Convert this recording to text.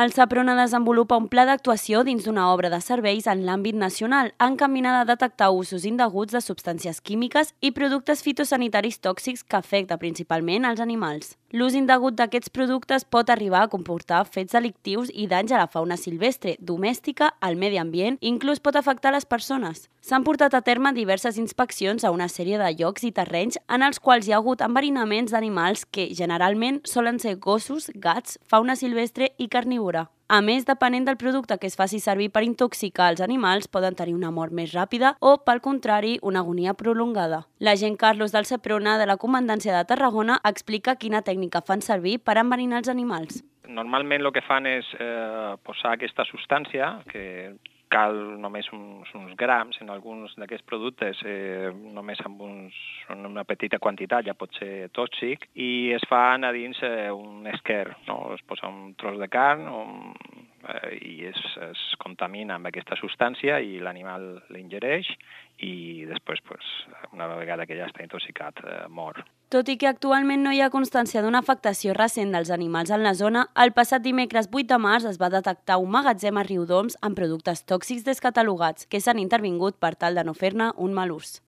El Saprona desenvolupa un pla d'actuació dins d'una obra de serveis en l'àmbit nacional, encaminada a detectar usos indeguts de substàncies químiques i productes fitosanitaris tòxics que afecta principalment als animals. L'ús indegut d'aquests productes pot arribar a comportar fets delictius i danys a la fauna silvestre, domèstica, al medi ambient, inclús pot afectar les persones. S'han portat a terme diverses inspeccions a una sèrie de llocs i terrenys en els quals hi ha hagut enverinaments d'animals que generalment solen ser gossos, gats, fauna silvestre i carnívora. A més, depenent del producte que es faci servir per intoxicar els animals, poden tenir una mort més ràpida o, pel contrari, una agonia prolongada. L'agent Carlos del Seprona de la Comandància de Tarragona explica quina tècnica fan servir per enverinar els animals. Normalment el que fan és eh, posar aquesta substància, que cal només uns, uns grams, en alguns d'aquests productes eh, només amb uns, una petita quantitat ja pot ser tòxic, i es fan a dins eh, un esquer, no? es posa un tros de carn un, eh, i es, es contamina amb aquesta substància i l'animal l'ingereix i després, pues, una vegada que ja està intoxicat, eh, mor. Tot i que actualment no hi ha constància d'una afectació recent dels animals en la zona, el passat dimecres 8 de març es va detectar un magatzem a Riudoms amb productes tòxics descatalogats que s'han intervingut per tal de no fer-ne un mal ús.